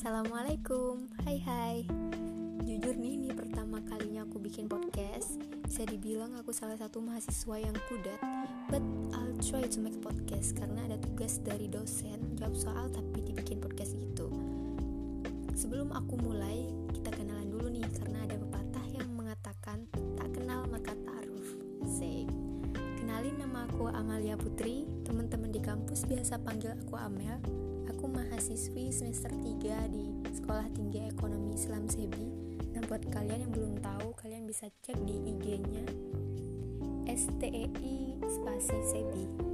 Assalamualaikum, hai hai. Jujur nih, ini pertama kalinya aku bikin podcast. Bisa dibilang aku salah satu mahasiswa yang kudat But I'll try to make podcast Karena ada tugas dari dosen Jawab soal tapi dibikin podcast gitu. Sebelum aku mulai, kita kenalan dulu nih Karena ada pepatah yang mengatakan Tak kenal maka ta'aruf Say Kenalin nama aku Amalia Putri. Teman-teman di kampus biasa panggil aku Amel Aku mahasiswi semester 3 di Sekolah Tinggi Ekonomi Islam Sebi. Nah, buat kalian yang belum tahu, kalian bisa cek di IG-nya STEI spasi Sebi.